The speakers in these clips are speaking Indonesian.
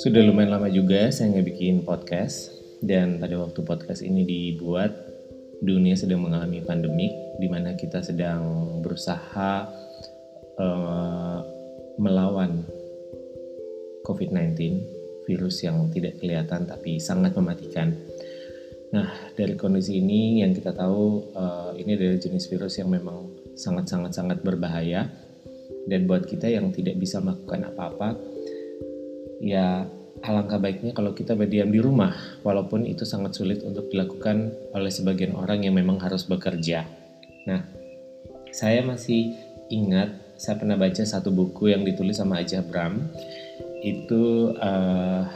Sudah lumayan lama juga saya nggak bikin podcast dan pada waktu podcast ini dibuat dunia sedang mengalami pandemik di mana kita sedang berusaha uh, melawan COVID-19 virus yang tidak kelihatan tapi sangat mematikan. Nah dari kondisi ini yang kita tahu uh, ini adalah jenis virus yang memang sangat-sangat sangat berbahaya dan buat kita yang tidak bisa melakukan apa-apa ya alangkah baiknya kalau kita berdiam di rumah, walaupun itu sangat sulit untuk dilakukan oleh sebagian orang yang memang harus bekerja. Nah, saya masih ingat saya pernah baca satu buku yang ditulis sama Aja Bram. Itu uh,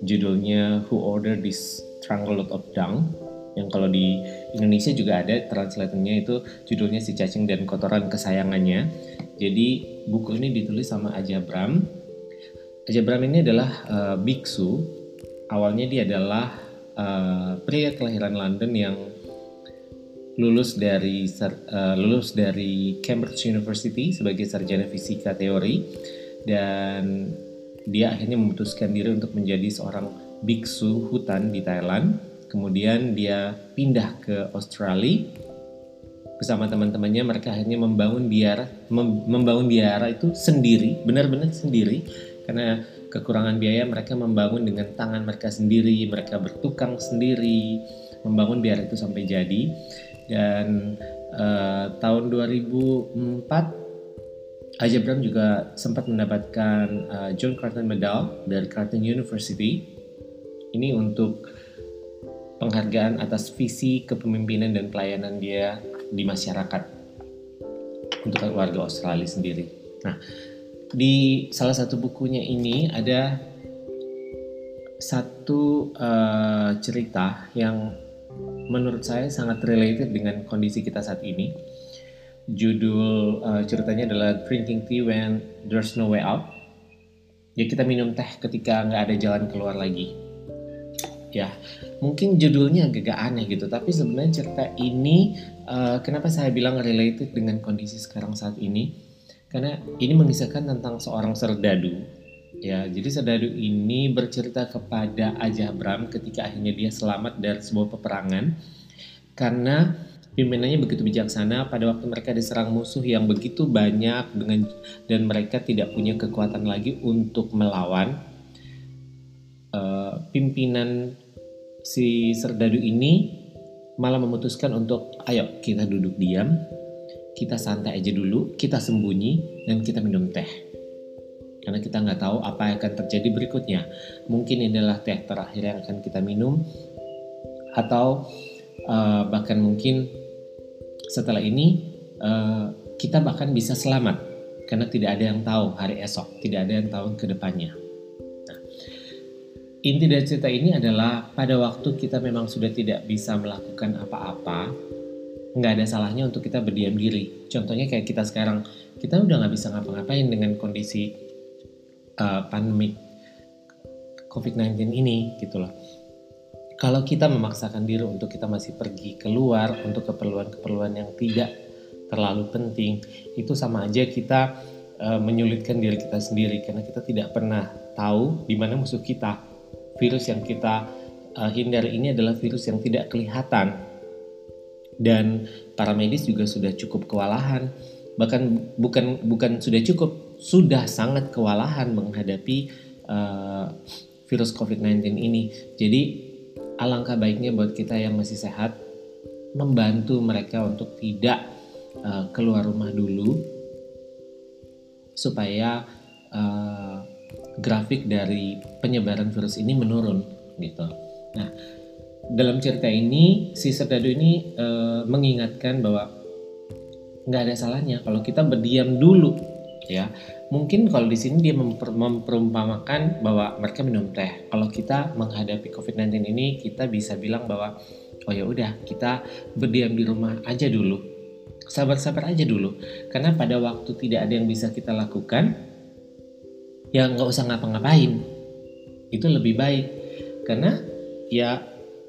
judulnya Who Ordered This Triangle of Dung yang kalau di Indonesia juga ada translatornya itu judulnya si cacing dan kotoran kesayangannya. Jadi buku ini ditulis sama Aja Bram Raja Bram ini adalah uh, biksu. Awalnya dia adalah uh, pria kelahiran London yang lulus dari uh, lulus dari Cambridge University sebagai sarjana fisika teori dan dia akhirnya memutuskan diri untuk menjadi seorang biksu hutan di Thailand. Kemudian dia pindah ke Australia bersama teman-temannya mereka akhirnya membangun biara mem membangun biara itu sendiri benar-benar sendiri karena kekurangan biaya mereka membangun dengan tangan mereka sendiri, mereka bertukang sendiri, membangun biar itu sampai jadi. Dan uh, tahun 2004 Aja Bram juga sempat mendapatkan uh, John Carter Medal dari Carleton University. Ini untuk penghargaan atas visi kepemimpinan dan pelayanan dia di masyarakat untuk warga Australia sendiri. Nah, di salah satu bukunya ini ada satu uh, cerita yang menurut saya sangat related dengan kondisi kita saat ini. Judul uh, ceritanya adalah Drinking Tea When There's No Way Out. Ya kita minum teh ketika nggak ada jalan keluar lagi. Ya mungkin judulnya agak aneh gitu, tapi sebenarnya cerita ini uh, kenapa saya bilang related dengan kondisi sekarang saat ini? karena ini mengisahkan tentang seorang serdadu ya jadi serdadu ini bercerita kepada Aja Bram ketika akhirnya dia selamat dari sebuah peperangan karena pimpinannya begitu bijaksana pada waktu mereka diserang musuh yang begitu banyak dengan dan mereka tidak punya kekuatan lagi untuk melawan pimpinan si serdadu ini malah memutuskan untuk ayo kita duduk diam kita santai aja dulu, kita sembunyi, dan kita minum teh. Karena kita nggak tahu apa yang akan terjadi berikutnya. Mungkin ini adalah teh terakhir yang akan kita minum, atau uh, bahkan mungkin setelah ini uh, kita bahkan bisa selamat karena tidak ada yang tahu hari esok, tidak ada yang tahu ke depannya. Inti dari cerita ini adalah pada waktu kita memang sudah tidak bisa melakukan apa-apa, nggak ada salahnya untuk kita berdiam diri. Contohnya kayak kita sekarang, kita udah nggak bisa ngapa-ngapain dengan kondisi uh, pandemik COVID-19 ini gitu loh. Kalau kita memaksakan diri untuk kita masih pergi keluar untuk keperluan-keperluan yang tidak terlalu penting, itu sama aja kita uh, menyulitkan diri kita sendiri karena kita tidak pernah tahu di mana musuh kita. Virus yang kita uh, hindari ini adalah virus yang tidak kelihatan, dan para medis juga sudah cukup kewalahan. Bahkan bukan bukan sudah cukup sudah sangat kewalahan menghadapi uh, virus COVID-19 ini. Jadi alangkah baiknya buat kita yang masih sehat membantu mereka untuk tidak uh, keluar rumah dulu supaya uh, grafik dari penyebaran virus ini menurun gitu. Nah, dalam cerita ini si Serdadu ini e, mengingatkan bahwa nggak ada salahnya kalau kita berdiam dulu ya. Mungkin kalau di sini dia memper, memperumpamakan bahwa mereka minum teh. Kalau kita menghadapi COVID-19 ini kita bisa bilang bahwa oh ya udah kita berdiam di rumah aja dulu. Sabar-sabar aja dulu. Karena pada waktu tidak ada yang bisa kita lakukan ya nggak usah ngapa-ngapain itu lebih baik karena ya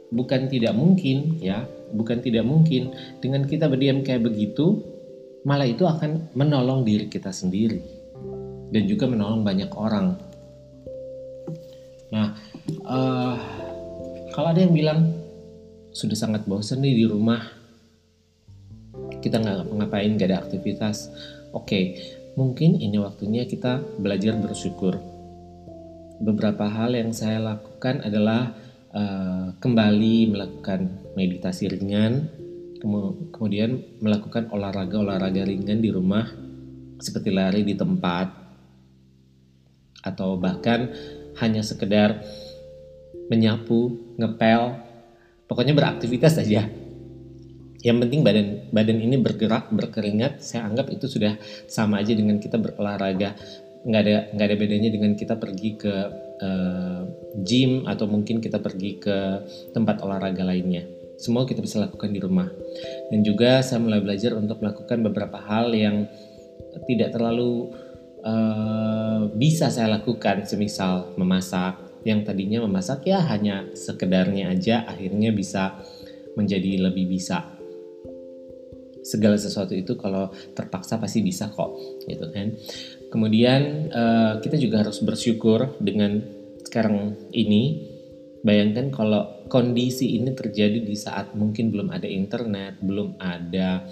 bukan tidak mungkin ya bukan tidak mungkin dengan kita berdiam kayak begitu malah itu akan menolong diri kita sendiri dan juga menolong banyak orang. Nah, uh, kalau ada yang bilang sudah sangat bosan nih di rumah, kita nggak ngapain, nggak ada aktivitas. Oke, mungkin ini waktunya kita belajar bersyukur. Beberapa hal yang saya lakukan adalah uh, kembali melakukan meditasi ringan, kemudian melakukan olahraga-olahraga ringan di rumah seperti lari di tempat atau bahkan hanya sekedar menyapu, ngepel, pokoknya beraktivitas saja. Yang penting badan badan ini bergerak, berkeringat, saya anggap itu sudah sama aja dengan kita berolahraga. Nggak ada nggak ada bedanya dengan kita pergi ke uh, gym atau mungkin kita pergi ke tempat olahraga lainnya semua kita bisa lakukan di rumah. Dan juga saya mulai belajar untuk melakukan beberapa hal yang tidak terlalu uh, bisa saya lakukan, semisal memasak. Yang tadinya memasak ya hanya sekedarnya aja, akhirnya bisa menjadi lebih bisa. Segala sesuatu itu kalau terpaksa pasti bisa kok, gitu kan. Kemudian uh, kita juga harus bersyukur dengan sekarang ini Bayangkan kalau kondisi ini terjadi di saat mungkin belum ada internet, belum ada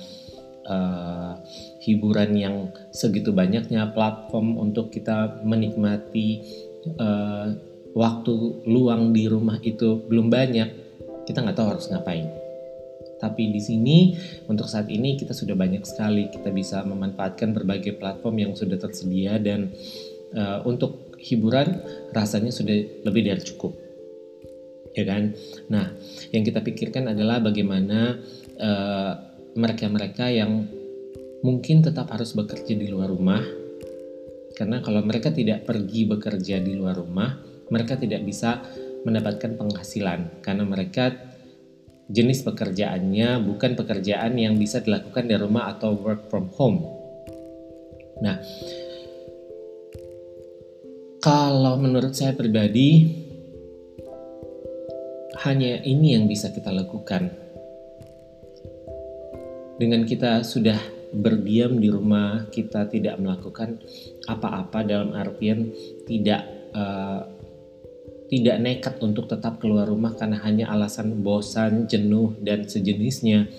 uh, hiburan yang segitu banyaknya platform untuk kita menikmati uh, waktu luang di rumah itu belum banyak, kita nggak tahu harus ngapain. Tapi di sini untuk saat ini kita sudah banyak sekali kita bisa memanfaatkan berbagai platform yang sudah tersedia dan uh, untuk hiburan rasanya sudah lebih dari cukup ya kan? Nah, yang kita pikirkan adalah bagaimana eh, mereka-mereka uh, yang mungkin tetap harus bekerja di luar rumah, karena kalau mereka tidak pergi bekerja di luar rumah, mereka tidak bisa mendapatkan penghasilan karena mereka jenis pekerjaannya bukan pekerjaan yang bisa dilakukan di rumah atau work from home. Nah, kalau menurut saya pribadi, hanya ini yang bisa kita lakukan. Dengan kita sudah berdiam di rumah, kita tidak melakukan apa-apa dalam artian tidak uh, tidak nekat untuk tetap keluar rumah karena hanya alasan bosan, jenuh dan sejenisnya.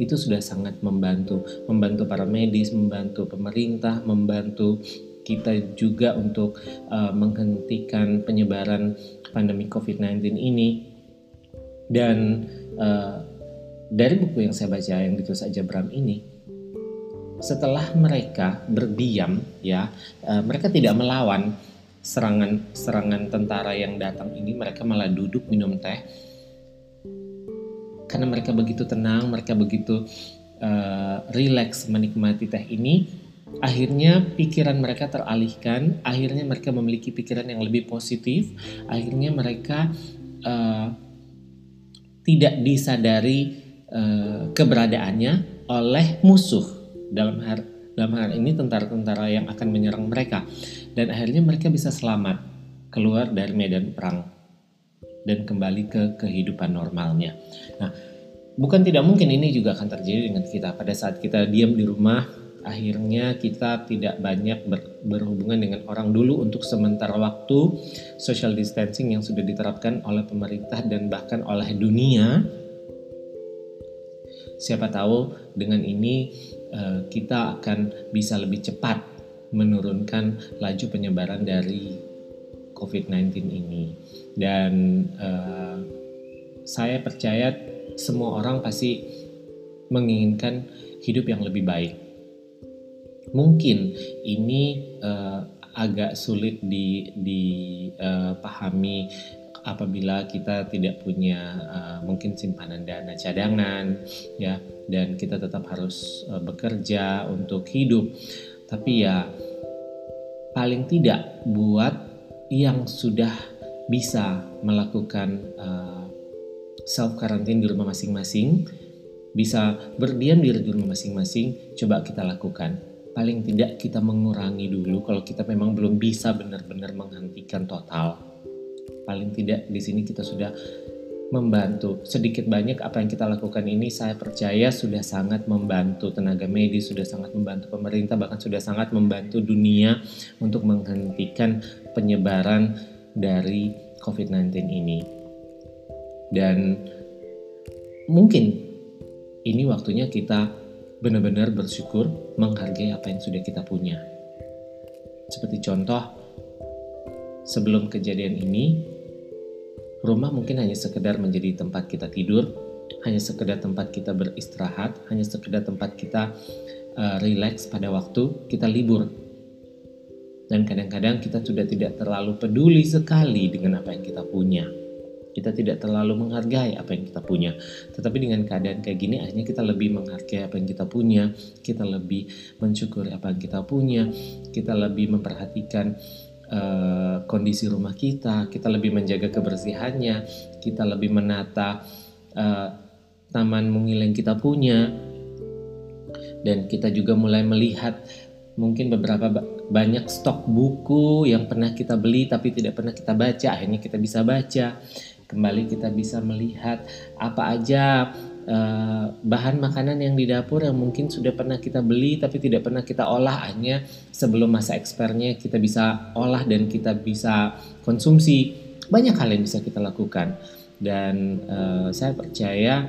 Itu sudah sangat membantu, membantu para medis, membantu pemerintah, membantu kita juga untuk uh, menghentikan penyebaran pandemi COVID-19 ini dan uh, dari buku yang saya baca yang ditulis aja Bram ini, setelah mereka berdiam, ya, uh, mereka tidak melawan serangan serangan tentara yang datang ini, mereka malah duduk minum teh. Karena mereka begitu tenang, mereka begitu uh, rileks menikmati teh ini, akhirnya pikiran mereka teralihkan, akhirnya mereka memiliki pikiran yang lebih positif, akhirnya mereka uh, tidak disadari uh, keberadaannya oleh musuh. Dalam dalam hal ini tentara-tentara yang akan menyerang mereka. Dan akhirnya mereka bisa selamat keluar dari medan perang dan kembali ke kehidupan normalnya. Nah, bukan tidak mungkin ini juga akan terjadi dengan kita. Pada saat kita diam di rumah akhirnya kita tidak banyak ber, berhubungan dengan orang dulu untuk sementara waktu. Social distancing yang sudah diterapkan oleh pemerintah dan bahkan oleh dunia siapa tahu dengan ini uh, kita akan bisa lebih cepat menurunkan laju penyebaran dari COVID-19 ini. Dan uh, saya percaya semua orang pasti menginginkan hidup yang lebih baik. Mungkin ini uh, agak sulit dipahami uh, apabila kita tidak punya uh, mungkin simpanan dana cadangan ya dan kita tetap harus uh, bekerja untuk hidup tapi ya paling tidak buat yang sudah bisa melakukan uh, self quarantine di rumah masing-masing bisa berdiam diri di rumah masing-masing coba kita lakukan paling tidak kita mengurangi dulu kalau kita memang belum bisa benar-benar menghentikan total. Paling tidak di sini kita sudah membantu. Sedikit banyak apa yang kita lakukan ini saya percaya sudah sangat membantu tenaga medis, sudah sangat membantu pemerintah, bahkan sudah sangat membantu dunia untuk menghentikan penyebaran dari COVID-19 ini. Dan mungkin ini waktunya kita benar-benar bersyukur menghargai apa yang sudah kita punya. Seperti contoh, sebelum kejadian ini, Rumah mungkin hanya sekedar menjadi tempat kita tidur, hanya sekedar tempat kita beristirahat, hanya sekedar tempat kita uh, relax pada waktu kita libur. Dan kadang-kadang kita sudah tidak terlalu peduli sekali dengan apa yang kita punya. Kita tidak terlalu menghargai apa yang kita punya. Tetapi dengan keadaan kayak gini akhirnya kita lebih menghargai apa yang kita punya, kita lebih mensyukuri apa yang kita punya, kita lebih memperhatikan Uh, kondisi rumah kita, kita lebih menjaga kebersihannya, kita lebih menata uh, taman mungil yang kita punya, dan kita juga mulai melihat mungkin beberapa banyak stok buku yang pernah kita beli tapi tidak pernah kita baca, akhirnya kita bisa baca. Kembali kita bisa melihat apa aja uh, bahan makanan yang di dapur yang mungkin sudah pernah kita beli tapi tidak pernah kita olah. Hanya sebelum masa ekspernya kita bisa olah dan kita bisa konsumsi. Banyak hal yang bisa kita lakukan. Dan uh, saya percaya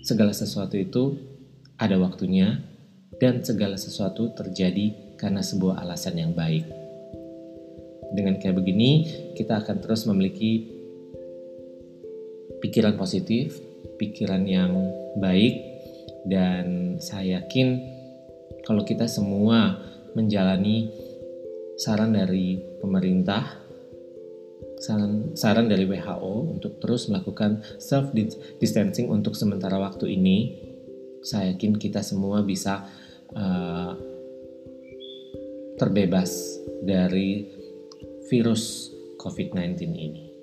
segala sesuatu itu ada waktunya dan segala sesuatu terjadi karena sebuah alasan yang baik. Dengan kayak begini kita akan terus memiliki pikiran positif pikiran yang baik dan saya yakin kalau kita semua menjalani saran dari pemerintah saran saran dari WHO untuk terus melakukan self distancing untuk sementara waktu ini saya yakin kita semua bisa uh, terbebas dari virus COVID-19 ini.